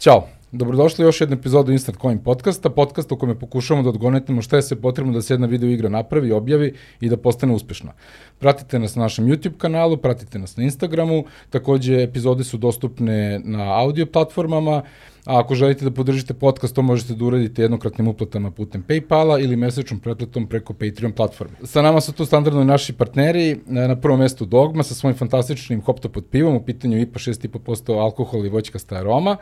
Ćao. Dobrodošli u još jednu epizodu Instant Coin podcasta, podcasta u kojem pokušavamo da odgonetimo šta je sve potrebno da se jedna video igra napravi, objavi i da postane uspješna. Pratite nas na našem YouTube kanalu, pratite nas na Instagramu, takođe epizode su dostupne na audio platformama, a ako želite da podržite podcast, to možete da uradite jednokratnim uplatama putem Paypala ili mesečnom pretplatom preko Patreon platforme. Sa nama su tu standardno naši partneri, na prvom mjestu Dogma sa svojim fantastičnim hoptopod pivom, u pitanju IPA 6,5% alkohol i voćka staroma,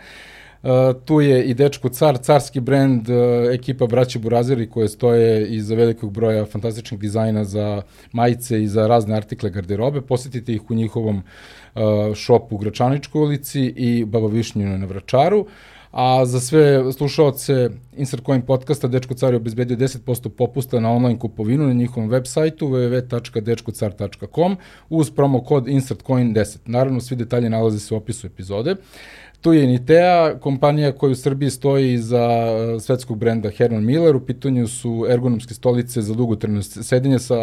E, tu je i Dečko Car, carski brend, e, ekipa braće Burazeri koje stoje iza velikog broja fantastičnih dizajna za majice i za razne artikle garderobe. Posjetite ih u njihovom e, šopu u Gračaničkoj ulici i Baba na Vračaru. A za sve slušaoce Insert Coin podcasta Dečko Car je obezbedio 10% popusta na online kupovinu na njihovom web sajtu www.dečkocar.com uz promo kod Insert 10. Naravno, svi detalje nalaze se u opisu epizode. Tu je Nitea, kompanija koja u Srbiji stoji za eh, svetskog brenda Herman Miller. U pitanju su ergonomske stolice za dugotrajno sedenje sa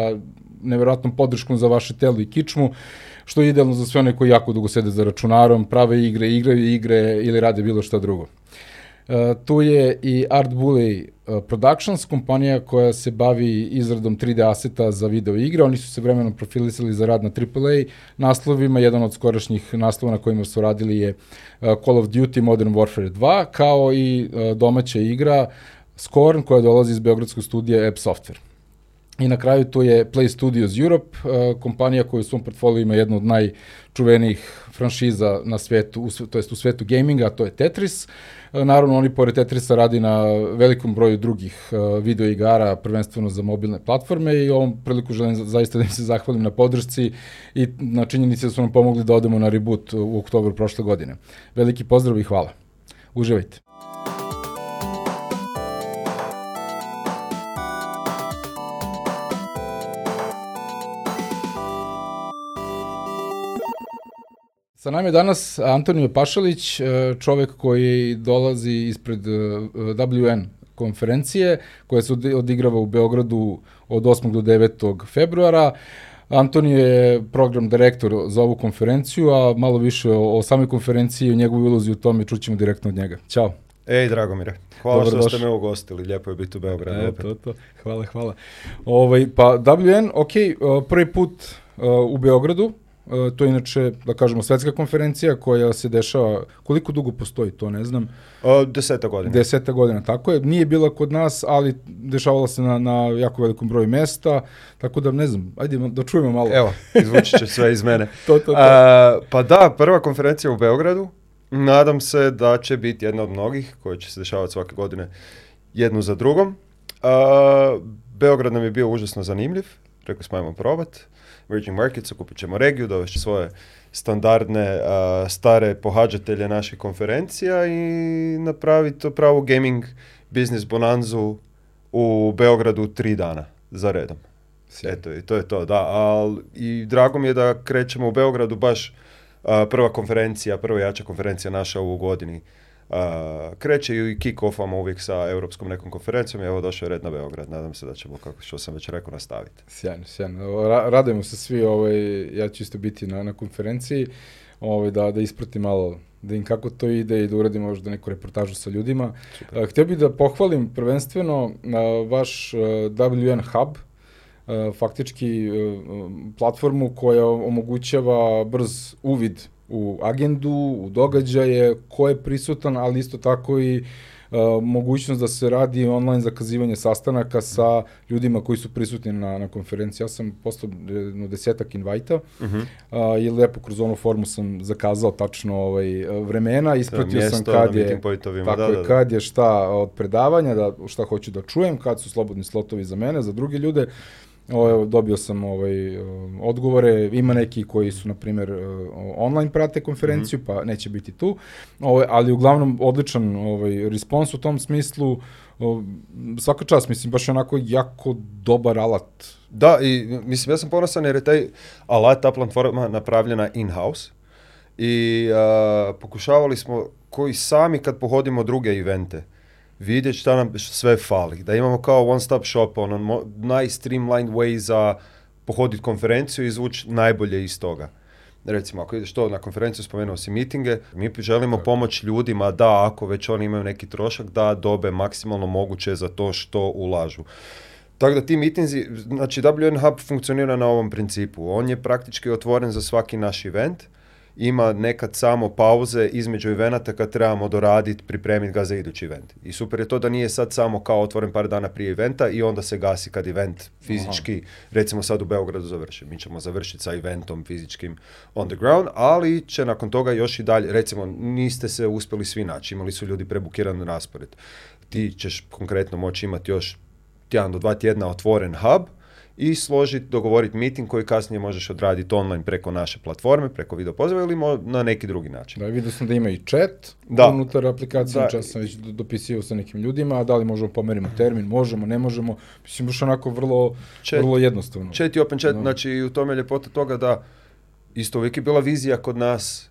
nevjerojatnom podrškom za vaše telo i kičmu, što je idealno za sve one koji jako dugo sede za računarom, prave igre, igraju igre ili rade bilo šta drugo. E, tu je i Art Bully e, Productions, kompanija koja se bavi izradom 3D aseta za video igre. Oni su se vremenom profilisali za rad na AAA naslovima. Jedan od skorašnjih naslova na kojima su radili je e, Call of Duty Modern Warfare 2, kao i domaća igra Scorn koja dolazi iz beogradskog studija App Software. I na kraju to je Play Studios Europe, e, kompanija koja u svom portfoliju ima jednu od najčuvenijih franšiza na svetu, to jest u svetu gaminga, to je Tetris. E, naravno, oni pored Tetrisa radi na velikom broju drugih e, video igara, prvenstveno za mobilne platforme i ovom priliku želim zaista da im se zahvalim na podršci i na činjenici da su nam pomogli da odemo na reboot u oktobru prošle godine. Veliki pozdrav i hvala. Uživajte. Sa nama je danas Antonio Pašalić, e, čovjek koji dolazi ispred e, WN konferencije koja se odigrava u Beogradu od 8. do 9. februara. Antonio je program direktor za ovu konferenciju, a malo više o, o samoj konferenciji i njegovoj ulozi u tome čućemo direktno od njega. Ćao. Ej, Dragomire, hvala što ste me ugostili, lijepo je biti u Beogradu. E, to, to, hvala, hvala. Ovaj, pa WN, ok, e, prvi put u Beogradu, E, to je inače, da kažemo, svetska konferencija koja se dešava, koliko dugo postoji to, ne znam. O, deseta godina. Deseta godina, tako je. Nije bila kod nas, ali dešavala se na, na jako velikom broju mesta, tako da ne znam, ajde da čujemo malo. Evo, izvući će sve iz mene. pa da, prva konferencija u Beogradu. Nadam se da će biti jedna od mnogih koja će se dešavati svake godine jednu za drugom. Beograd nam je bio užasno zanimljiv, rekao smo ajmo probat. Virgin Markets, kupit ćemo regiju, dovešće svoje standardne stare pohađatelje naših konferencija i napraviti to pravu gaming biznis bonanzu u Beogradu tri dana za redom. i to je to, da. Al, I drago mi je da krećemo u Beogradu baš prva konferencija, prva jača konferencija naša u godini Uh, kreće i kick-offamo uvijek sa europskom nekom konferencijom i evo došao je red na Beograd. Nadam se da ćemo, kako što sam već rekao, nastaviti. Sjajno, sjajno. radujemo se svi, ovaj, ja ću isto biti na, na konferenciji, ovaj, da, da isprati malo da im kako to ide i da uradimo možda neku reportažu sa ljudima. htio bih da pohvalim prvenstveno na vaš WN Hub, faktički e, platformu koja omogućava brz uvid u agendu, u događaje, ko je prisutan, ali isto tako i e, mogućnost da se radi online zakazivanje sastanaka sa ljudima koji su prisutni na, na konferenciji. Ja sam postao jedno desetak invajta uh mhm. -huh. i lepo kroz onu formu sam zakazao tačno ovaj, vremena, ispratio sam kad je, kad je šta od predavanja, da, šta hoću da čujem, kad su slobodni slotovi za mene, za druge ljude. O, ovaj, dobio sam ovaj, odgovore, ima neki koji su, na primjer, e, online prate konferenciju, mhm. pa neće biti tu, ovaj, ali uglavnom odličan ovaj, respons u tom smislu, svaka čast, mislim, baš onako jako dobar alat. Da, i mislim, ja sam ponosan jer je taj alat, ta platforma napravljena in-house i pokušavali smo koji sami kad pohodimo druge evente, vidjeti šta nam sve fali. Da imamo kao one stop shop, ono, najstreamlined way za pohoditi konferenciju i izvući najbolje iz toga. Recimo, ako ideš na konferenciju, spomenuo si mitinge, mi želimo pomoći ljudima da, ako već oni imaju neki trošak, da dobe maksimalno moguće za to što ulažu. Tako da ti mitinzi, znači WN Hub funkcionira na ovom principu. On je praktički otvoren za svaki naš event ima nekad samo pauze između eventa kad trebamo doraditi, pripremiti ga za idući event. I super je to da nije sad samo kao otvoren par dana prije eventa i onda se gasi kad event fizički, recimo sad u Beogradu završi. Mi ćemo završiti sa eventom fizičkim on the ground, ali će nakon toga još i dalje, recimo niste se uspjeli svi naći, imali su ljudi prebukiran raspored. Ti ćeš konkretno moći imati još tjedan do dva tjedna otvoren hub, i složiti, dogovoriti meeting koji kasnije možeš odraditi online preko naše platforme, preko video poziva ili na neki drugi način. Da, vidio sam da ima i chat da. unutar aplikacije, da. čas sam već dopisio sa nekim ljudima, a da li možemo pomerimo termin, možemo, ne možemo, mislim baš onako vrlo, chat, vrlo jednostavno. Chat i open chat, znači u tome je ljepota toga da isto uvijek je bila vizija kod nas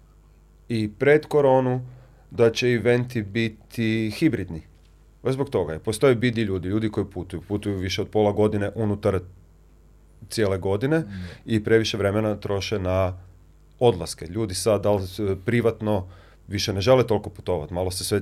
i pred koronu da će eventi biti hibridni. Zbog toga je, postoje bidi ljudi, ljudi koji putuju, putuju više od pola godine unutar cijele godine i previše vremena troše na odlaske. Ljudi sad da e, privatno više ne žele toliko putovati. Malo se sve,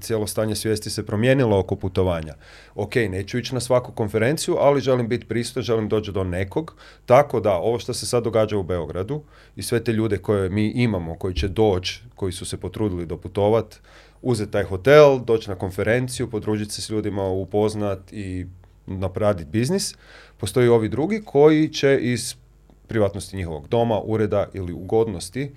cijelo, stanje svijesti se promijenilo oko putovanja. Ok, neću ići na svaku konferenciju, ali želim biti pristoj, želim doći do nekog. Tako da, ovo što se sad događa u Beogradu i sve te ljude koje mi imamo, koji će doći, koji su se potrudili doputovat, uzeti taj hotel, doći na konferenciju, podružiti se s ljudima, upoznat i napraviti biznis – Postoji ovi drugi koji će iz privatnosti njihovog doma, ureda ili ugodnosti,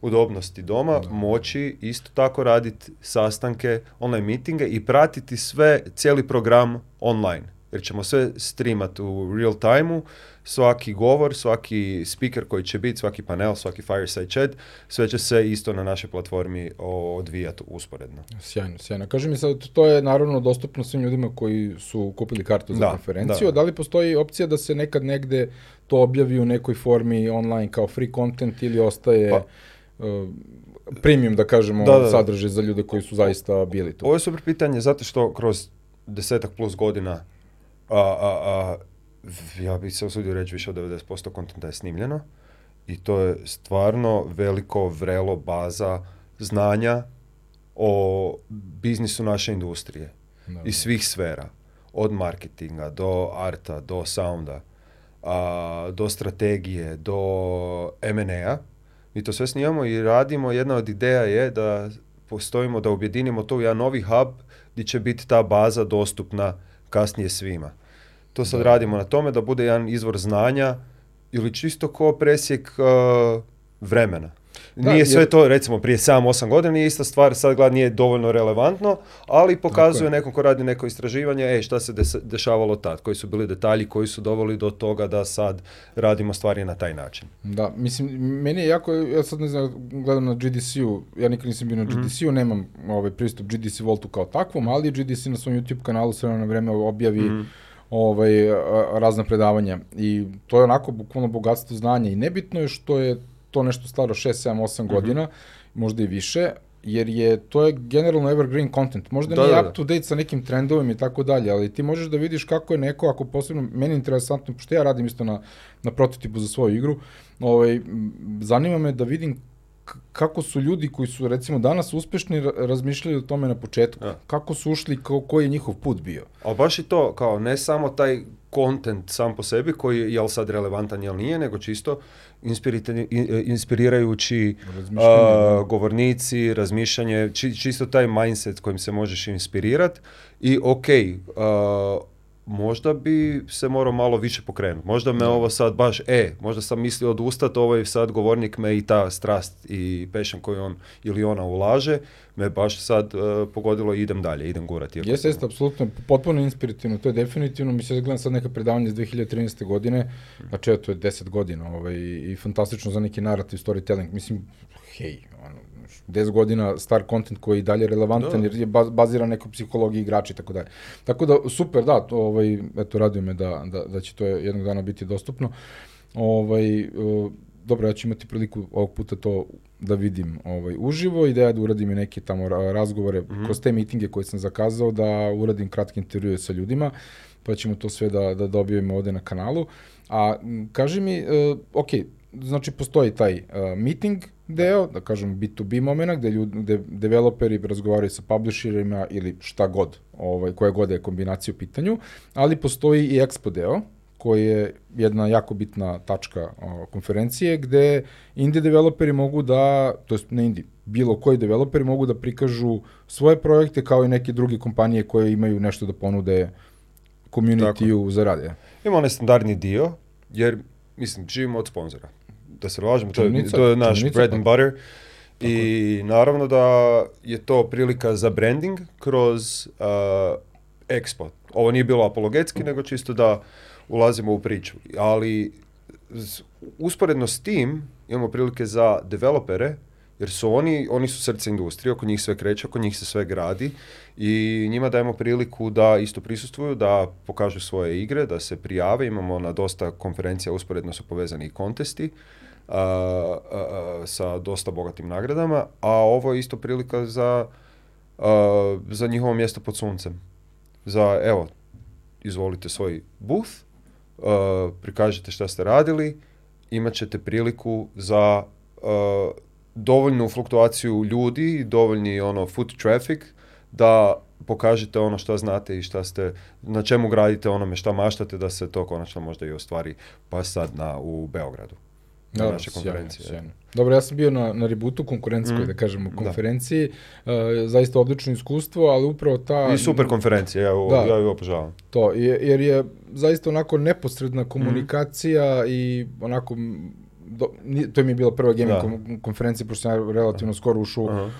udobnosti doma, moći isto tako raditi sastanke, online mitinge i pratiti sve, cijeli program online jer ćemo sve streamat u real time svaki govor, svaki speaker koji će biti, svaki panel, svaki fireside chat, sve će se isto na našoj platformi odvijati usporedno. Sjajno, sjajno. Kaži mi sad, to je naravno dostupno svim ljudima koji su kupili kartu za konferenciju. Da. li postoji opcija da se nekad negde to objavi u nekoj formi online kao free content ili ostaje... Pa, e, premium, da kažemo, da, sadržaj za ljude koji su zaista bili tu. Ovo je super pitanje, zato što kroz desetak plus godina a, a, a, ja bih se usudio reći više od 90% kontenta je snimljeno i to je stvarno veliko vrelo baza znanja o biznisu naše industrije i svih sfera, od marketinga do arta, do sounda, a, do strategije, do M&A. Mi to sve snimamo i radimo. Jedna od ideja je da postojimo, da objedinimo to u jedan novi hub gdje će biti ta baza dostupna kasnije svima. To sad radimo na tome da bude jedan izvor znanja ili čisto ko presjek uh, vremena. Nije sve to, recimo, prije 7-8 godina nije ista stvar, sad gleda nije dovoljno relevantno, ali pokazuje nekom ko radi neko istraživanje, ej, šta se dešavalo tad, koji su bili detalji, koji su doveli do toga da sad radimo stvari na taj način. Da, mislim, meni je jako, ja sad ne znam, gledam na GDC-u, ja nikad nisam bio na mhm. GDC-u, nemam ovaj, pristup GDC Voltu kao takvom, ali GDC na svom YouTube kanalu sve na ono vreme objavi mm ovaj, razna predavanja i to je onako bukvalno bogatstvo znanja i nebitno je što je to nešto staro 6, 7, 8 godina, mm možda i više, jer je to je generalno evergreen content. Možda da, nije da, up to date sa nekim trendovima i tako dalje, ali ti možeš da vidiš kako je neko, ako posebno meni je interesantno, pošto ja radim isto na, na prototipu za svoju igru, ovaj, zanima me da vidim kako su ljudi koji su recimo danas uspešni razmišljali o tome na početku, kako su ušli, koji je njihov put bio. A baš i to, kao ne samo taj kontent sam po sebi koji je jel sad relevantan, jel nije, nego čisto e, inspirirajući govornici, razmišljanje, čisto taj mindset kojim se možeš inspirirati i ok, možda bi se morao malo više pokrenuti. Možda me ovo sad baš, e, možda sam mislio odustati, ovaj sad govornik me i ta strast i pešan koju on ili ona ulaže, me baš sad e, pogodilo i idem dalje, idem gurati. Jeste, jeste, apsolutno, potpuno inspirativno, to je definitivno, mislim se gledam sad neka predavanja iz 2013. godine, mm. znači to je 10 godina ovaj, i fantastično za neki narativ storytelling, mislim, hej, ono, 10 godina star content koji je dalje relevantan jer je baziran neko psihologiji igrača i tako dalje. Tako da super, da, to, ovaj, eto radio me da, da, da će to jednog dana biti dostupno. Ovaj, e, dobro, ja ću imati priliku ovog puta to da vidim ovaj, uživo. i ja da uradim i neke tamo razgovore mm -hmm. kroz te mitinge koje sam zakazao, da uradim kratke intervjue sa ljudima, pa ćemo to sve da, da dobijemo ovde na kanalu. A kaži mi, e, ok, znači postoji taj uh, miting, deo, da kažem B2B momenak, gde, ljudi, gde developeri razgovaraju sa publisherima ili šta god, ovaj, koja god je kombinacija u pitanju, ali postoji i expo deo, koji je jedna jako bitna tačka konferencije, gde indie developeri mogu da, to je ne indie, bilo koji developeri mogu da prikažu svoje projekte kao i neke druge kompanije koje imaju nešto da ponude community-u za rade. Ima onaj standardni dio, jer mislim, živimo od sponzora da se lažemo, to, je, naš bread and pa. butter. I naravno da je to prilika za branding kroz uh, expo. Ovo nije bilo apologetski, nego čisto da ulazimo u priču. Ali usporedno s tim imamo prilike za developere jer su oni, oni su srce industrije, oko njih sve kreće, oko njih se sve gradi i njima dajemo priliku da isto prisustvuju, da pokažu svoje igre, da se prijave, imamo na dosta konferencija usporedno su povezani i kontesti sa dosta bogatim nagradama, a ovo je isto prilika za, za njihovo mjesto pod suncem. Za, evo, izvolite svoj booth, prikažete šta ste radili, imat ćete priliku za dovoljnu fluktuaciju ljudi, dovoljni ono foot traffic da pokažete ono što znate i šta ste, na čemu gradite onome šta maštate da se to konačno možda i ostvari pa sad na, u Beogradu. Na Dobro, Dobro, ja sam bio na, na Rebootu, mm, da kažemo, konferenciji. E, zaista odlično iskustvo, ali upravo ta... I super konferencija, ja, da, ja ju To, jer je zaista onako neposredna komunikacija mm-hmm. i onako do, to mi je bila prva gaming konferencija, pošto sam relativno skoro ušao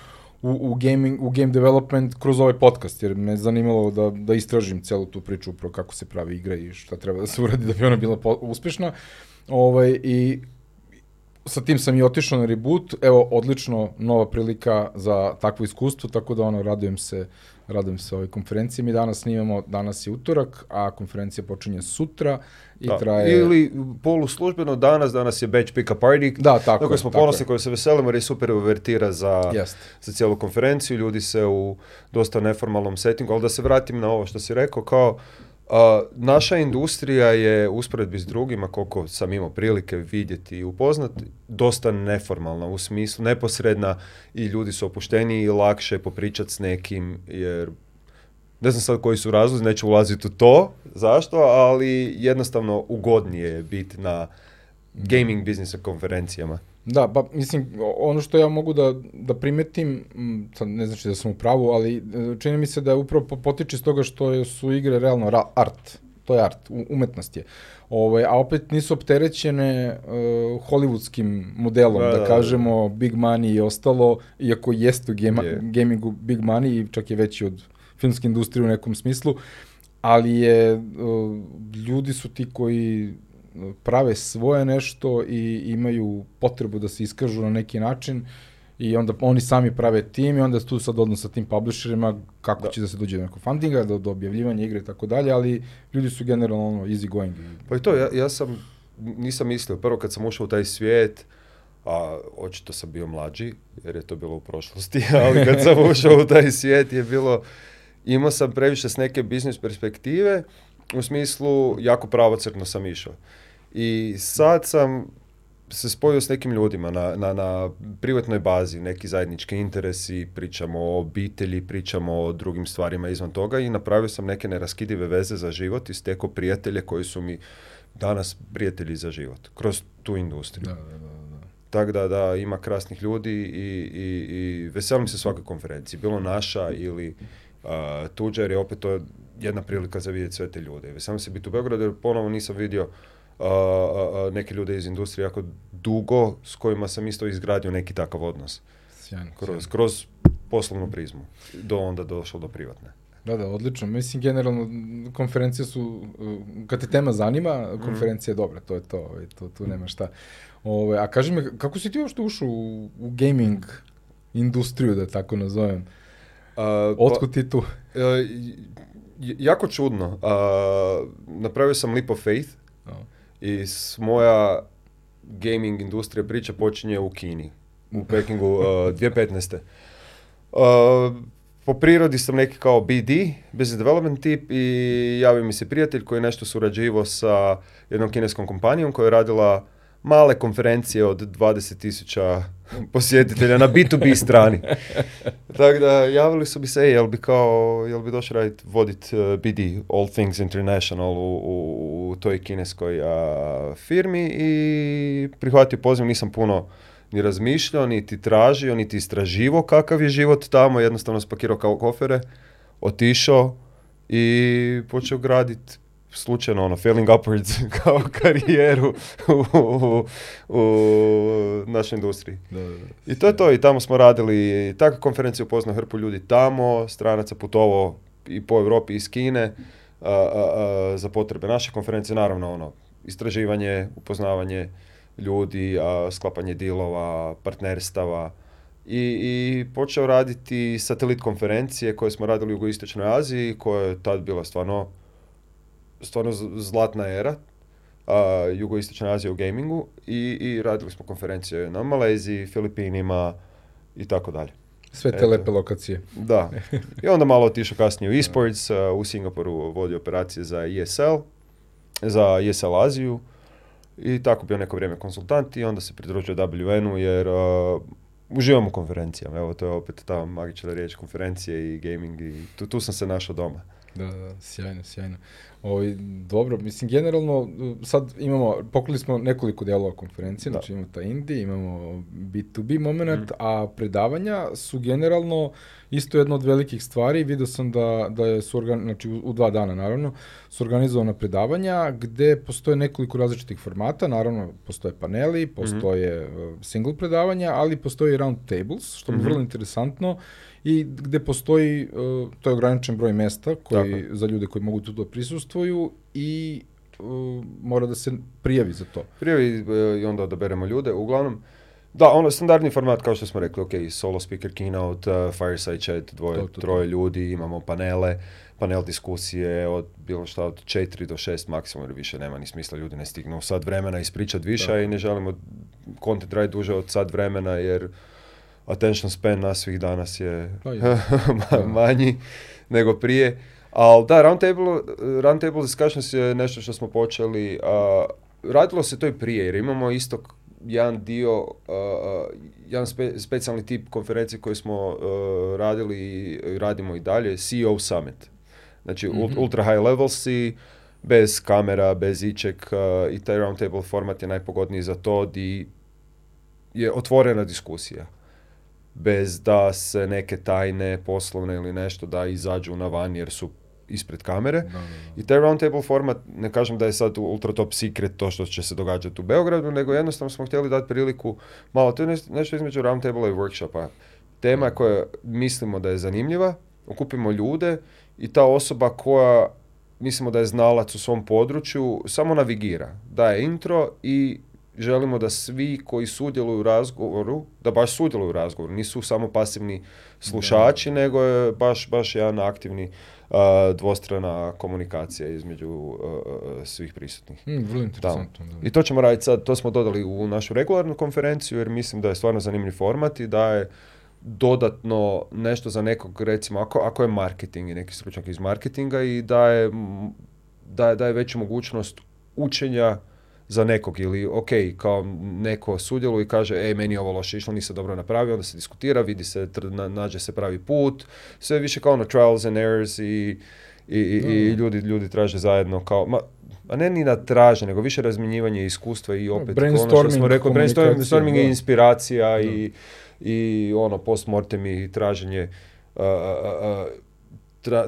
u, u, gaming, u game development kroz ovaj podcast, jer me je zanimalo da, da istražim celu tu priču upravo kako se pravi igra i šta treba da se uradi da bi ona bila uspješna. uspešna. Ovaj, I sa tim sam i otišao na reboot, evo odlično, nova prilika za takvo iskustvo, tako da ono, radujem se radujem se ovoj konferenciji. Mi danas snimamo, danas je utorak, a konferencija počinje sutra i traje... Ili poluslužbeno danas, danas je batch pick-up party. Da, tako Dakle, smo ponosni koji se veselimo jer je super uvertira za, za cijelu konferenciju. Ljudi se u dosta neformalnom settingu, ali da se vratim na ovo što si rekao, kao naša industrija je usporedbi s drugima, koliko sam imao prilike vidjeti i upoznat, dosta neformalna u smislu, neposredna i ljudi su opušteniji i lakše popričati s nekim jer ne znam sad koji su razlozi, neću ulaziti u to, zašto, ali jednostavno ugodnije je biti na gaming biznisa konferencijama. Da, pa mislim, ono što ja mogu da, da primetim, sad ne znači da sam u pravu, ali e, čini mi se da je upravo potiče iz toga što su igre realno ra art. To je art, umetnost je. Ovaj, a opet nisu opterećene uh, hollywoodskim modelom, da, kažemo big money i ostalo, iako jeste u gamingu big money, čak je veći od filmske industrije u nekom smislu, ali je, e, ljudi su ti koji prave svoje nešto i imaju potrebu da se iskažu na neki način i onda oni sami prave tim i onda tu sad odnos sa tim publisherima kako da. će da se dođe do nekog fundinga, do, do objavljivanja igre i tako dalje, ali ljudi su generalno ono, easy going. Pa i to, ja, sam, nisam mislio, prvo kad sam ušao u taj svijet, a očito sam bio mlađi, jer je to bilo u prošlosti, ali kad sam ušao u taj svijet je bilo, imao sam previše s neke biznis perspektive, u smislu jako pravocrtno sam išao. I sad sam se spojio s nekim ljudima na, na, na privatnoj bazi, neki zajednički interesi, pričamo o obitelji, pričamo o drugim stvarima izvan toga i napravio sam neke neraskidive veze za život i stekao prijatelje koji su mi danas prijatelji za život, kroz tu industriju. Da, da, da. Tako da, ima krasnih ljudi i, i, i veselim se svakoj konferenciji, bilo naša ili uh, tuđa, jer je opet to jedna prilika za vidjeti sve te ljude. Veselim se biti u Beogradu jer ponovo nisam vidio neke ljude iz industrije jako dugo s kojima sam isto izgradio neki takav odnos. Sjajno, kroz, poslovnu prizmu, do onda došao do privatne. Da, da, odlično. Mislim, generalno, konferencije su, e, kad te tema zanima, mhm. konferencija je dobra, to je to, ovaj, to tu nema šta. Ove, ovaj, a kaži mi, kako si ti uopšte ušao u, u gaming industriju, da tako nazovem? Uh, Otkud pa, ti tu? E, jako čudno. napravio sam Leap of Faith, i moja gaming industrija priča počinje u Kini, u Pekingu uh, eh, 2015. Eh, po prirodi sam neki kao BD, business development tip i javio mi se prijatelj koji je nešto surađivao sa jednom kineskom kompanijom koja je radila male konferencije od 20.000 posjetitelja na B2B strani. Tako da javili su bi se, jel bi kao, jel bi došli raditi, vodit e, BD, All Things International u, toj kineskoj firmi i prihvatio poziv, nisam puno ni razmišljao, niti tražio, niti istraživo kakav je život tamo, jednostavno spakirao kao kofere, otišao i počeo graditi slučajno ono failing upwards kao karijeru u, u, našoj industriji. Da, da, I to je to i tamo smo radili, takve konferencije upoznao hrpu ljudi tamo, stranaca putovao i po Europi i iz Kine za potrebe naše konferencije, naravno ono istraživanje, upoznavanje ljudi, sklapanje dilova, partnerstava. I, i, počeo raditi satelit konferencije koje smo radili u jugoistočnoj Aziji, koja je tad bila stvarno stvarno zlatna era a, jugoistočna Azija u gamingu i, i radili smo konferencije na Maleziji, Filipinima i tako dalje. Sve te lepe lokacije. Da. I onda malo otišao kasnije u esports, u Singapuru vodio operacije za ESL, za ESL Aziju i tako bio neko vrijeme konsultant i onda se pridružio WN-u jer a, uživam u konferencijama. Evo, to je opet ta magična riječ konferencije i gaming i tu, tu sam se našao doma. Da, da, sjajno, sjajno. Ovaj, dobro, mislim, generalno, sad imamo, pokrili smo nekoliko dijelova konferencije, znači imamo ta Indie, imamo B2B moment, mhm. a predavanja su generalno isto jedna od velikih stvari. Video sam da, da su, znači u, dva dana naravno, su organizovana predavanja gde postoje nekoliko različitih formata, naravno postoje paneli, mhm. postoje e, single predavanja, ali postoje i round tables, što je mhm. vrlo interesantno i gde postoji, e, to je ograničen broj mesta koji, za ljude koji mogu tu da prisustvuju i e, mora da se prijavi za to. Prijavi e, i onda odaberemo ljude. Uglavnom, Da, ono standardni format kao što smo rekli, ok, solo speaker keynote, fireside chat, dvoje, troje ljudi, imamo panele, panel diskusije od bilo šta od 4 do 6 maksimum jer više, nema ni smisla, ljudi ne stignu u sad vremena ispričat više da. i ne želimo content raditi duže od sad vremena jer attention span nas svih danas je pa manji nego prije. Ali da, Roundtable, roundtable Discussions je nešto što smo počeli. radilo se to i prije jer imamo isto jedan dio, uh, jedan specijalni tip konferencije koji smo e, radili i radimo i dalje, CEO Summit. Znači mhm. ultra high level si, bez kamera, bez iček, i taj roundtable format je najpogodniji za to di je otvorena diskusija bez da se neke tajne poslovne ili nešto da izađu na van jer su ispred kamere. Da, da, da. I taj roundtable format, ne kažem da je sad ultra top secret to što će se događati u Beogradu, nego jednostavno smo htjeli dati priliku, malo to je nešto, između roundtable i workshopa. Tema koja mislimo da je zanimljiva, okupimo ljude i ta osoba koja mislimo da je znalac u svom području, samo navigira, daje intro i želimo da svi koji sudjeluju u razgovoru, da baš sudjeluju u razgovoru, nisu samo pasivni slušači, nego je baš, baš jedan aktivni dvostrana komunikacija između svih prisutnih. Mm, vrlo interesantno. I to ćemo raditi sad, to smo dodali u našu regularnu konferenciju, jer mislim da je stvarno zanimljiv format i da je dodatno nešto za nekog, recimo, ako, ako je marketing i neki stručnjak iz marketinga i da je je veću mogućnost učenja za nekog ili ok, kao neko sudjeluje i kaže ej, meni je ovo loše išlo, nisam dobro napravio, onda se diskutira, vidi se, nađe se pravi put, sve više kao ono trials and errors i, i, mm. ljudi, ljudi traže zajedno kao, ma, a ne ni na traže, nego više razminjivanje iskustva i opet ono što smo rekli, brainstorming je inspiracija i, i ono postmortem i traženje,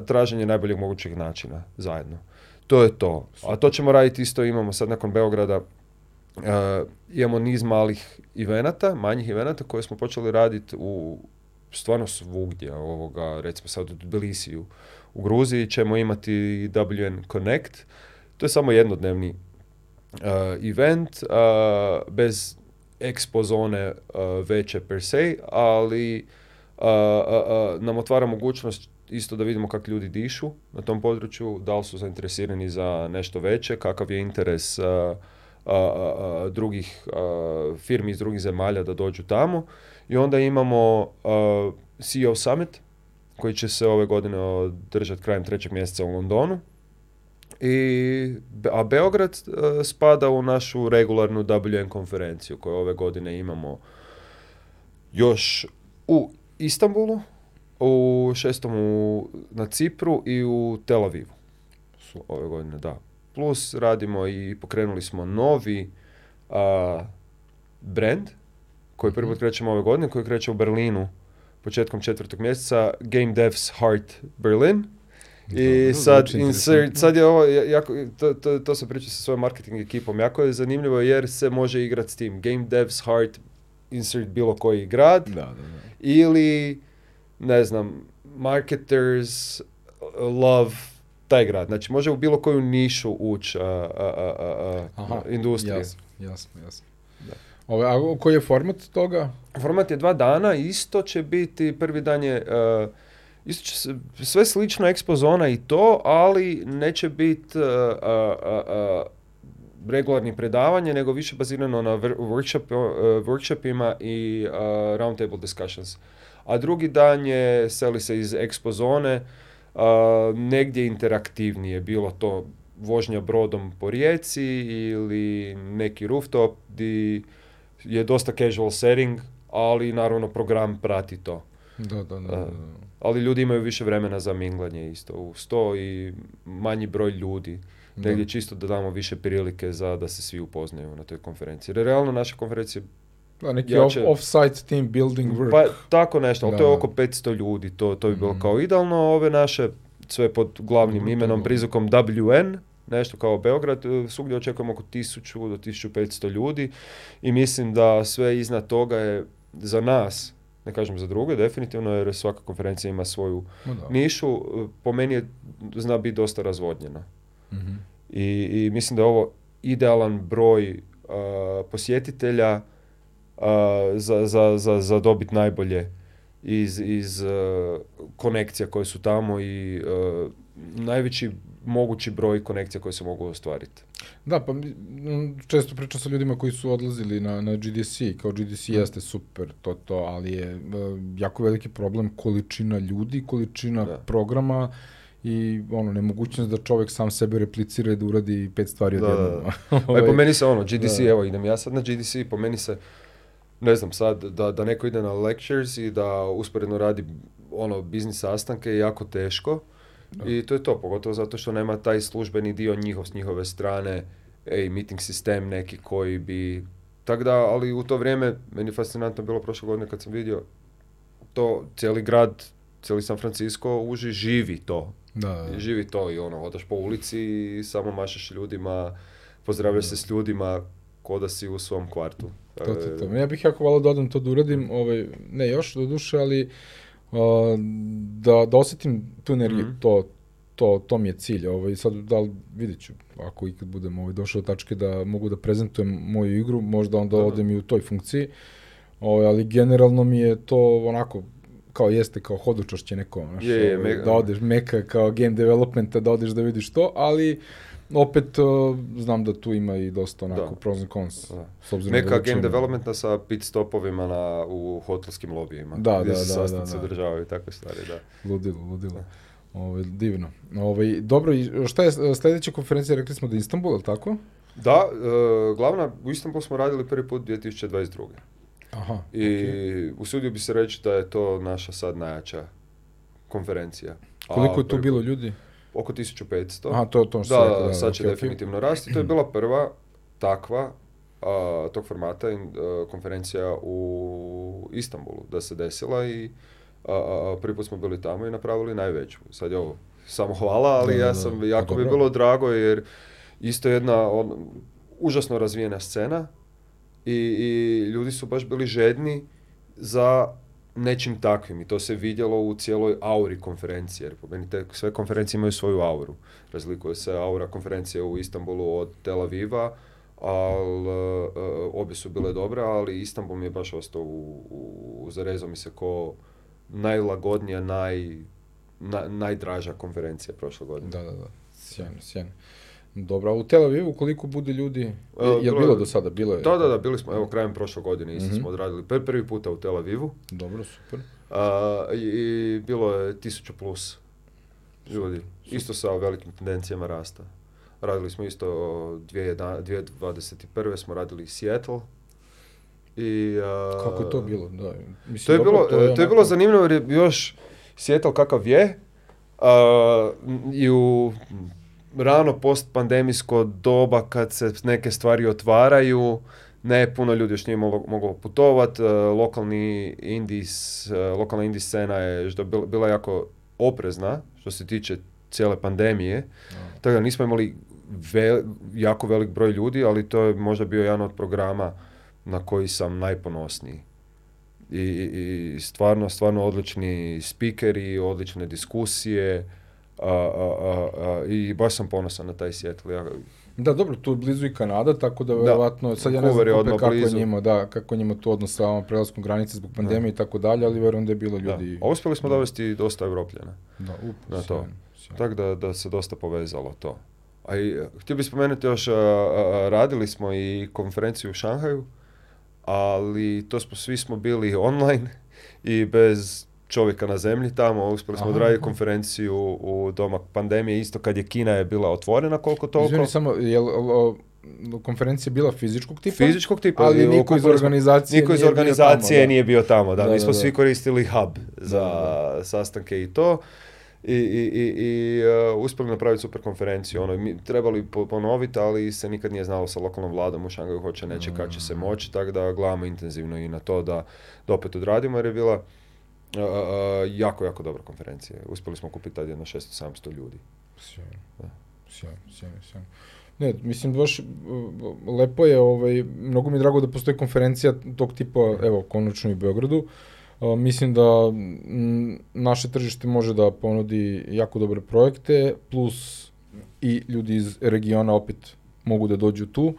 traženje najboljeg mogućeg načina zajedno to je to. A to ćemo raditi isto, imamo sad nakon Beograda, uh, imamo niz malih evenata, manjih evenata koje smo počeli raditi u stvarno svugdje, ovoga, recimo sad u Tbilisiju, u Gruziji ćemo imati WN Connect, to je samo jednodnevni uh, event, uh, bez expo zone veće per se, ali nam otvara mogućnost isto da vidimo kako ljudi dišu na tom području, da li su zainteresirani za nešto veće, kakav je interes drugih firmi iz drugih zemalja da dođu tamo. I onda imamo CEO Summit koji će se ove godine održati krajem trećeg mjeseca u Londonu. I, a Beograd e, spada u našu regularnu WN konferenciju koju ove godine imamo još u Istanbulu, u šestom na Cipru i u Tel Avivu su ove godine, da. Plus radimo i pokrenuli smo novi brand koji prvi put mhm. krećemo ove godine, koji kreće u Berlinu početkom četvrtog mjeseca, Game Devs Heart Berlin. I sad, znači insert, sad je ovo, jako, to, to, to sam pričao sa svojom marketing ekipom, jako je zanimljivo jer se može igrati s tim. Game Devs Heart insert bilo koji grad da, da, da. ili ne znam, marketers uh, love taj grad. Znači može u bilo koju nišu ući uh, uh, industrije. Jasno, jasno, jasno. a koji je format toga? Format je dva dana, isto će biti, prvi dan je, isto će se, sve slično ekspozona i to, ali neće biti uh, regularni predavanje, nego više bazirano na workshop, workshopima i roundtable discussions a drugi dan je seli se iz ekspozone negdje interaktivnije, bilo to vožnja brodom po rijeci ili neki rooftop di je dosta casual setting, ali naravno program prati to. Da, da, da, Ali ljudi imaju više vremena za minglanje isto. U sto i manji broj ljudi. Negdje čisto da damo više prilike za da se svi upoznaju na toj konferenciji. Jer realno naša konferencija da, neki ja off-site team building work. Pa tako nešto, ali to je oko 500 ljudi, to, to bi bilo mhm. kao idealno. Ove naše, sve pod glavnim mhm, imenom, prizokom WN, nešto kao Beograd, e, svugdje očekujemo oko 1000 do 1500 ljudi i mislim da sve iznad toga je za nas, ne kažem za druge, definitivno jer svaka konferencija ima svoju nišu, e, po meni je, zna biti dosta razvodnjena. Mhm. I, I mislim da je ovo idealan broj e, posjetitelja za, za, za, za dobiti najbolje iz, iz e, konekcija koje su tamo i e, najveći mogući broj konekcija koje se mogu ostvariti. Da, pa često pričam sa ljudima koji su odlazili na, na GDC, kao GDC mm. jeste super to to, ali je e, jako veliki problem količina ljudi, količina programa i ono, nemogućnost da čovjek sam sebe replicira i da uradi pet stvari odjednom. Da, pa po ovaj, meni se ono, GDC, da. evo idem ja sad na GDC, po meni se ne znam sad, da, da neko ide na lectures i da usporedno radi ono biznis sastanke je jako teško. I to je to, pogotovo zato što nema taj službeni dio njihov s njihove strane, ej, meeting sistem neki koji bi... Tako da, ali u to vrijeme, meni je fascinantno bilo prošle godine kad sam vidio to, cijeli grad, cijeli San Francisco uži, živi to. Da, Živi to i ono, odaš po ulici i samo mašeš ljudima, pozdravljaš se s ljudima, ko da si u svom kvartu. To, e, to, to. Ja bih jako volao da odem to da uradim, ovaj, ne još do duše, ali da, da osetim tu energiju, mhm. to, to, to mi je cilj. Ovaj, sad, da li, ću, ako ikad budem ovaj, došao do tačke da mogu da prezentujem moju igru, možda onda odem i u toj funkciji, ovaj, ali generalno mi je to onako kao jeste kao hodučašće neko, znaš, je, je, ovaj, da odeš meka kao game developmenta, da odeš da vidiš to, ali opet znam da tu ima i dosta onako da. pros and cons. S obzirom Neka game developmenta sa pit stopovima na, u hotelskim lobijima. Da, gdje da, se da, i takve stvari, da. Ludilo, ludilo. Ovaj, divno. Ove, ovaj, dobro, šta je sljedeća konferencija, rekli smo da je Istanbul, je tako? Da, e, glavna, u Istanbul smo radili prvi put 2022. Aha, I usudio bi se reći da je to naša sad najjača konferencija. Koliko je tu bilo ljudi? oko 1500. Aha, to, to da, sad će definitivno okay. rasti. To je bila prva takva uh, tog formata in, konferencija u Istanbulu da se desila i a, prvi put smo bili tamo i napravili najveću. Sad je ovo samo hvala, ali ja sam, jako bi bilo drago jer isto jedna on, užasno razvijena scena i, i ljudi su baš bili žedni za nečim takvim i to se vidjelo u cijeloj auri konferencije, jer po meni te sve konferencije imaju svoju auru. Razlikuje se aura konferencije u Istanbulu od Tel Aviva, ali e, e, obje su bile dobre, ali Istanbul mi je baš ostao u, u, mi se ko najlagodnija, naj, najdraža konferencija prošle godine. Da, da, da, sjajno, sjajno. Dobro, a u Tel Avivu koliko bude ljudi, e, je bilo do sada? Bilo je. Da, da, da, bili smo, evo krajem prošle godine isto mhm. smo odradili prvi puta u Tel Avivu. Dobro, super. A, i, bilo je tisuću plus ljudi, isto sa velikim tendencijama rasta. Radili smo isto 2021. smo radili Seattle, i, Kako je to bilo? Da, mislim, to, je bilo to, je, e, to je bilo zanimljivo jer je još Seattle kakav je a, i u rano postpandemijsko doba kad se neke stvari otvaraju, ne puno ljudi još nije moglo, putovat, putovati, e, lokalni indis, e, lokalna indie scena je bila jako oprezna što se tiče cijele pandemije, no. tako da nismo imali jako velik broj ljudi, ali to je možda bio jedan od programa na koji sam najponosniji. I, i stvarno, stvarno odlični spikeri, odlične diskusije, a, a, a, i baš sam ponosan na taj Seattle. Ja, da, dobro, tu blizu i Kanada, tako da, da. verovatno, sad ja ne znam kako blizu. njima, da, kako njima tu odnos sa ovom prelaskom granice zbog pandemije i tako dalje, ali verujem da je bilo ljudi... Da. A smo dovesti dosta evropljena Da, na to. Tako da, se dosta povezalo to. A i, eh, htio bih spomenuti još, eh, eh, radili smo i konferenciju u Šanghaju, ali to smo, svi smo bili online i bez čovjeka na zemlji tamo, uspjeli smo odraditi konferenciju u doma pandemije, isto kad je Kina je bila otvorena koliko toliko. Izvini samo, konferencija je bila fizičkog tipa? Fizičkog tipa. Ali niko iz organizacije, niko iz nije, organizacije bio tamo, nije bio tamo. Da, mi smo svi koristili hub za sastanke i to. I, i, i, i e, uspjeli napraviti super konferenciju. Ono, mi trebali ponoviti, ali se nikad nije znalo sa lokalnom vladom u Šangaju hoće neće kad će se mm. moći, tako da gledamo intenzivno i na to da, da opet odradimo jer je bila Uh, jako, jako dobra konferencija. Uspjeli smo kupiti tad jedno 600-700 ljudi. Sjajno. Sjajno, Ne, mislim baš e, lepo je, ovaj, mnogo mi je drago da postoji konferencija tog tipa, evo, konačno i u Beogradu. mislim da naše tržište može da ponudi jako dobre projekte, plus i ljudi iz regiona opet mogu da dođu tu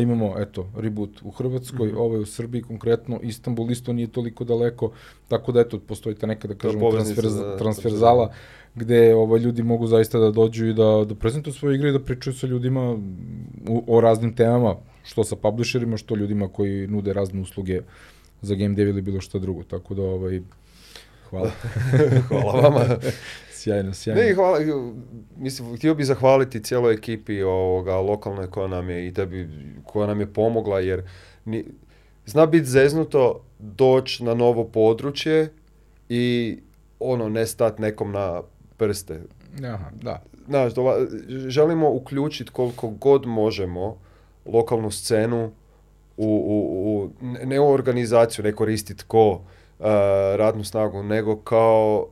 imamo, eto, reboot u Hrvatskoj, mm ovaj u Srbiji konkretno, Istanbul isto nije toliko daleko, tako da, eto, postoji ta da kažemo, transferzala transfer gde ovaj, ljudi mogu zaista da dođu i da, da prezentuju svoje igre i da pričaju sa ljudima o raznim temama, što sa publisherima, što ljudima koji nude razne usluge za game dev ili bilo šta drugo, tako da, ovaj, hvala. hvala vama. Sjajno, sjajno. Ne, hvala, mislim, htio bih zahvaliti cijeloj ekipi ovoga, lokalnoj koja nam je i da bi, koja nam je pomogla jer ni, zna biti zeznuto doći na novo područje i ono ne stat nekom na prste. Aha, da. želimo uključiti koliko god možemo lokalnu scenu u, u, u ne u organizaciju, ne koristiti ko eh, radnu snagu, nego kao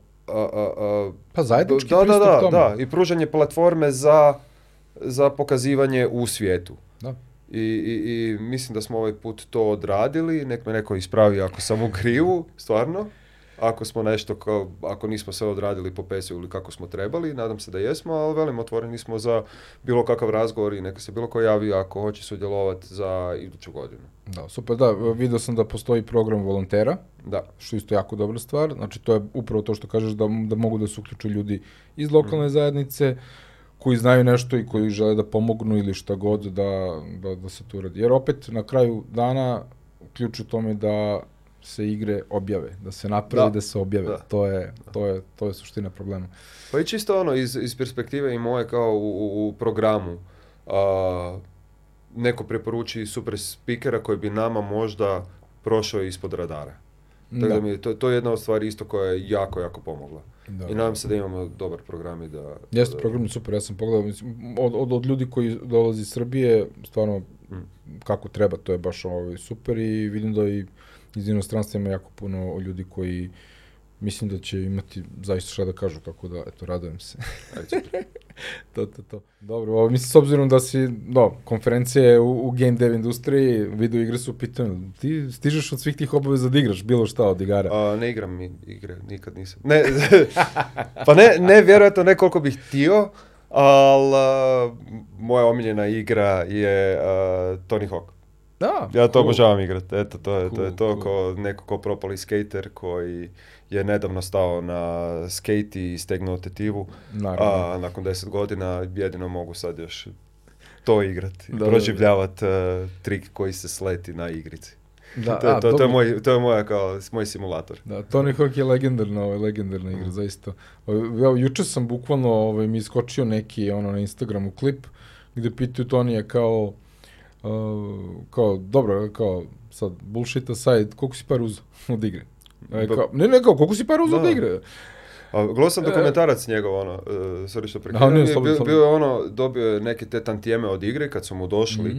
pa zajednički da, da, Da, i pružanje platforme za, pokazivanje u svijetu. I, I mislim da smo ovaj put to odradili, nek me neko ispravi ako sam u krivu, stvarno ako smo nešto, kao, ako nismo sve odradili po pesu ili kako smo trebali, nadam se da jesmo, ali velim, otvoreni smo za bilo kakav razgovor i neka se bilo ko javi ako hoće sudjelovati za iduću godinu. Da, super, da, vidio sam da postoji program volontera, da. što je isto jako dobra stvar, znači to je upravo to što kažeš da, da mogu da se uključe ljudi iz lokalne mhm. zajednice, koji znaju nešto i koji žele da pomognu ili šta god da, da, da se tu radi. Jer opet na kraju dana ključ u tome da se igre objave, da se napravi da, se objave. To, je, to, je, to je suština problema. Pa i čisto ono, iz, iz perspektive i moje kao u, u programu, neko preporuči super spikera koji bi nama možda prošao ispod radara. mi, to, to je jedna od stvari isto koja je jako, jako pomogla. I nadam se da imamo dobar program i da... Jeste, program super, ja sam pogledao, od, od, ljudi koji dolazi iz Srbije, stvarno mm. kako treba, to je baš ovaj, super i vidim da i iz inostranstva ima jako puno ljudi koji mislim da će imati zaista šta da kažu, tako da, eto, radujem se. to, to, to. Dobro, mislim, s obzirom da si, no, konferencije u, u game dev industriji, video igre su pitanje, ti stižeš od svih tih obaveza da igraš bilo šta od igara? A, ne igram mi igre, nikad nisam. Ne, pa ne, ne, vjerojatno ne koliko bih htio, ali moja omiljena igra je uh, Tony Hawk. Da, ja to cool. obožavam igrat. Eto, to je to, je to neko ko propali skater koji je nedavno stao na skate i stegnuo tetivu. A nakon deset godina jedino mogu sad još to igrati. Proživljavati uh, e, trik koji se sleti na igrici. Da, to, je, to, je moj, to je kao, moj simulator. Da, Tony Hawk je legendarna, ovaj, legendarna igra, mm. zaista. Ja, ovaj, jučer sam bukvalno, ovaj, mi iskočio neki, ono, na Instagramu klip, gdje pituju Tonija kao, kao, dobro, kao, sad, bullshit aside, koliko si par uzao od igre? E, kao, ne, ne, kao, koliko si par uzao od igre? A gledao sam e. dokumentarac njegov, ono, uh, sorry što prekidam, bio, je ono, dobio je neke te tantijeme od igre kad su mu došli, mhm.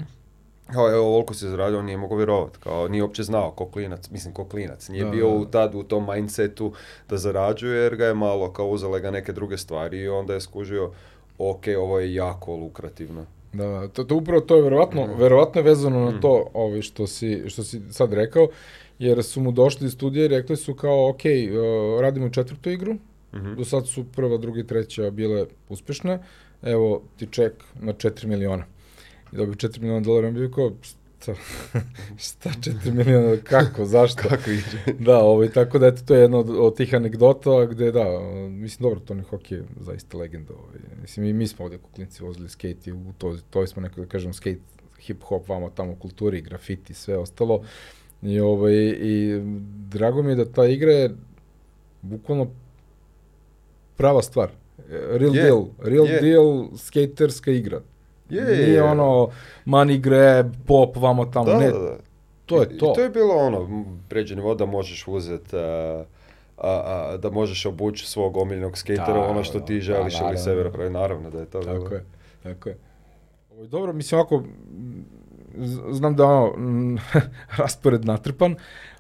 kao evo ovoliko se zaradio, on nije mogao vjerovati, kao nije uopće znao ko klinac, mislim ko klinac, nije bio u tad u tom mindsetu da zarađuje jer ga je malo kao uzele ga neke druge stvari i onda je skužio ok, ovo je jako lukrativno. Da, to, upravo to je verovatno, mhm. je vezano na mhm. to ovi što, si, što si sad rekao, jer su mu došli iz studija i rekli su kao, ok, e, radimo četvrtu igru, mhm. do sad su prva, druga i treća bile uspešne, evo ti ček na 4 miliona. I dobio 4 miliona dolara, on to, šta četiri miliona, kako, zašto? kako iđe? Da, ovaj, tako da, eto, to je jedna od, od tih anegdota gde, da, mislim, dobro, Tony Hawk je zaista legenda. Ovaj, mislim, i mi smo ovde kuklinci vozili skate i u to, to smo neko, da kažem, skate, hip-hop, vamo tamo kulturi, grafiti, sve ostalo. I, ovaj, I drago mi je da ta igra je bukvalno prava stvar. Real yeah. deal, real yeah. deal skaterska igra. Je, je, ono money grab, pop, vamo tamo, ne. To je to. I to je bilo ono, pređeni voda da možeš uzeti... a, a, da možeš obući svog omiljenog skatera ono što ti želiš da, ili sebe Naravno da je to. Tako je, tako je. Dobro, mislim ovako, znam da ono, raspored natrpan,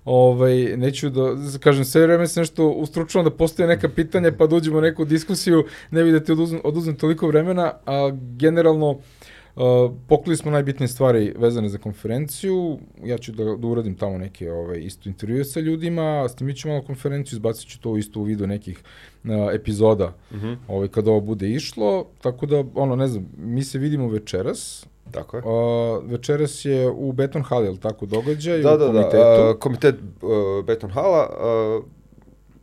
ovaj, neću da, kažem, sve vrijeme se nešto ustručujem da postoje neka pitanja pa da u neku diskusiju, ne vidite da ti toliko vremena, a generalno, Uh, Poklili smo najbitnije stvari vezane za konferenciju, ja ću da, da uradim tamo neke ove, ovaj, isto intervjue sa ljudima, tim ću malo konferenciju, izbacit ću to isto u vidu nekih uh, epizoda mhm. ove, ovaj, kada ovo bude išlo, tako da, ono, ne znam, mi se vidimo večeras, Tako je. Uh, večeras je u Beton Hali, je tako, događaj? Da, da, uh, komitet uh, Beton Hala,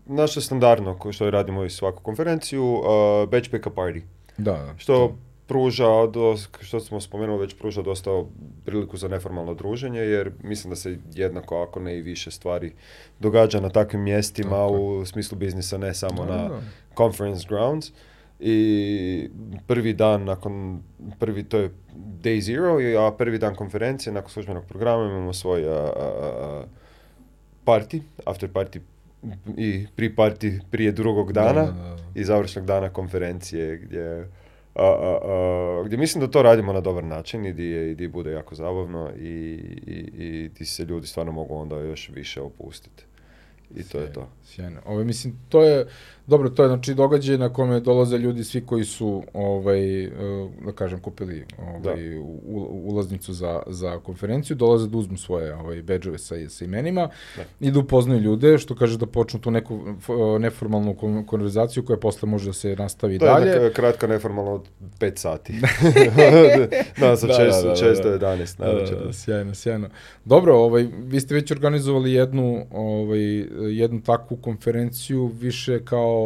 naše standardno, što radimo i svaku konferenciju, uh, Batch Party. Da, da. Što pruža, što smo spomenuli, već pruža dosta priliku za neformalno druženje, jer mislim da se jednako, ako ne i više stvari događa na takvim mjestima u smislu biznisa, ne samo na conference grounds. I prvi dan nakon, prvi to je day zero, a prvi dan konferencije nakon službenog programa imamo svoj a, party, after party i pri party prije drugog dana i završnog dana konferencije gdje a, a, gdje mislim da to radimo na dobar način i gdje, bude jako zabavno i, i, i gdje se ljudi stvarno mogu onda još više opustiti. I to je to. Sjajno. Ove mislim, to je dobro, to je znači događaj na kome dolaze ljudi svi koji su ovaj e, da kažem kupili ovaj ulaznicu za, za konferenciju, dolaze da uzmu svoje ovaj sa imenima da. i da upoznaju ljude, što kaže da počnu tu neku e, neformalnu konverzaciju koja posle može da se nastavi dalje. kratka neformalno od 5 sati. da, sa da, često, da, na sjajno, sjajno. Dobro, ovaj vi ste već organizovali jednu ovaj jednu takvu konferenciju više kao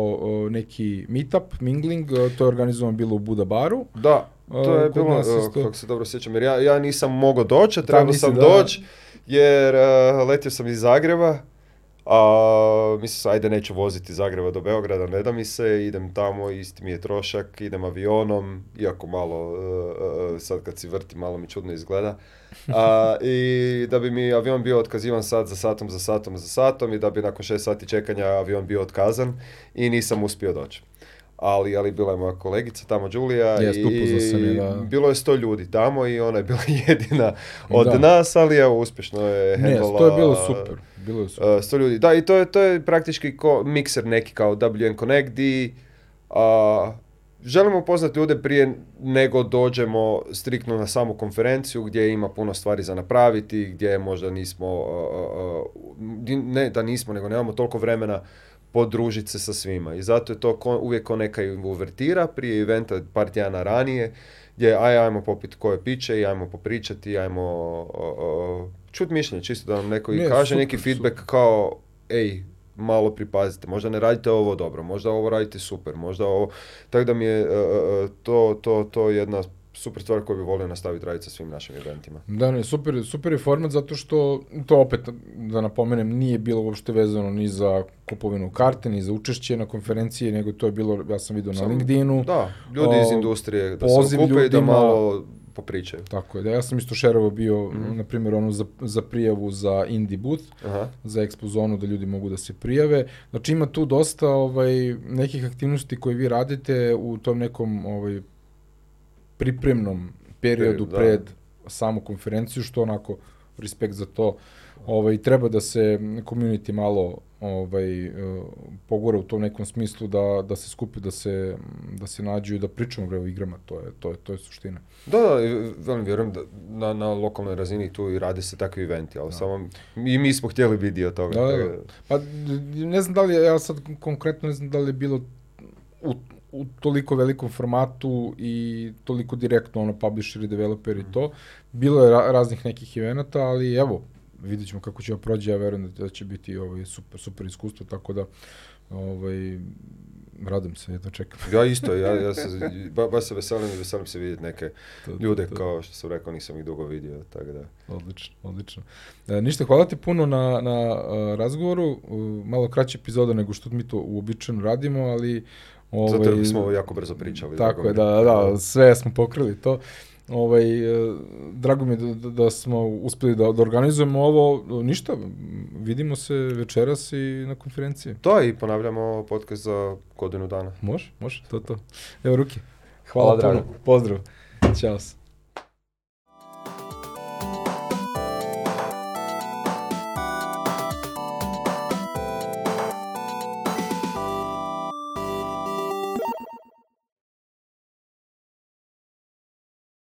neki meetup, mingling, to je organizovano bilo u Budabaru. Da, to je bilo, kako se dobro sjećam, jer ja, ja nisam mogao doći, trebao sam doći jer uh, letio sam iz Zagreba a, mislim, ajde, neću voziti Zagreba do Beograda, ne da mi se, idem tamo, isti mi je trošak, idem avionom, iako malo, e, e, e, sad kad si vrti, malo mi čudno izgleda. I da bi mi avion bio otkazivan sad za satom, za satom, za satom i da bi nakon šest sati čekanja avion bio otkazan i nisam uspio doći ali, ali bila je moja kolegica tamo, Đulija, i bilo je sto ljudi tamo i ona je bila jedina od nas, ali evo, uspješno je handlala. to je bilo super. Bilo je super. Eh, sto ljudi. Da, i to je, to je praktički ko, mikser neki kao WN Connect i a, želimo poznati ljude prije nego dođemo striktno na samu konferenciju gdje ima puno stvari za napraviti, gdje možda nismo, eh, eh, ne da nismo, nego nemamo toliko vremena podružiti se sa svima. I zato je to uvijek ko neka uvertira prije eventa par tjedana ranije, gdje aj, ajmo popiti koje piće i ajmo popričati, ajmo čut mišljenje, čisto da vam neko ne, i kaže neki feedback kao ej, malo pripazite, možda ne radite ovo dobro, možda ovo radite super, možda ovo, tako da mi je e, e, e, to, to, to jedna super stvar koju bi volio nastaviti raditi sa svim našim eventima. Da, ne, super, super je format zato što, to opet da napomenem, nije bilo uopšte vezano ni za kupovinu karte, ni za učešće na konferenciji, nego to je bilo, ja sam vidio na LinkedInu. Da, ljudi iz industrije, da se okupe i da malo popričaju. Tako je, da ja sam isto šerovo bio, mhm. na primjer, ono za, za prijavu za indie booth, za eksplozonu da ljudi mogu da se prijave. Znači ima tu dosta ovaj, nekih aktivnosti koje vi radite u tom nekom ovaj, pripremnom periodu pred samu konferenciju, što onako respekt za to. Ovaj, treba da se community malo ovaj, e, pogore u tom nekom smislu da, da se skupi, da se, da se nađu i da pričamo o igrama, to je, to je, to je suština. Da, da, velim, vjerujem da na, na lokalnoj razini tu i rade se takvi eventi, ali samo i mi smo htjeli biti dio toga. Da, Pa ne znam da li, ja sad konkretno ne znam da li je bilo u, u toliko velikom formatu i toliko direktno ono publisher i developer i mhm. to. Bilo je raznih nekih evenata, ali evo, vidjet ćemo kako će prođe, ja verujem da će biti ovaj, super, super iskustvo, tako da ovaj, radim se, jedno čekam. Ja isto, ja, ja se, ba, se veselim i veselim se vidjeti neke ljude, kao što sam rekao, nisam ih dugo vidio, tako da. Odlično, odlično. E, ništa, hvala ti puno na, na razgovoru, malo kraće epizoda nego što mi to uobičajeno radimo, ali Ovaj, Zato smo jako brzo pričali. Tako je, da, da, sve smo pokrili to. Ovaj, e, drago mi je da, da smo uspeli da, da organizujemo ovo. Ništa, vidimo se večeras i na konferenciji. To i ponavljamo podcast za godinu dana. Može, može, to to. Evo ruke. Hvala, Hvala Pozdrav. Ćao se.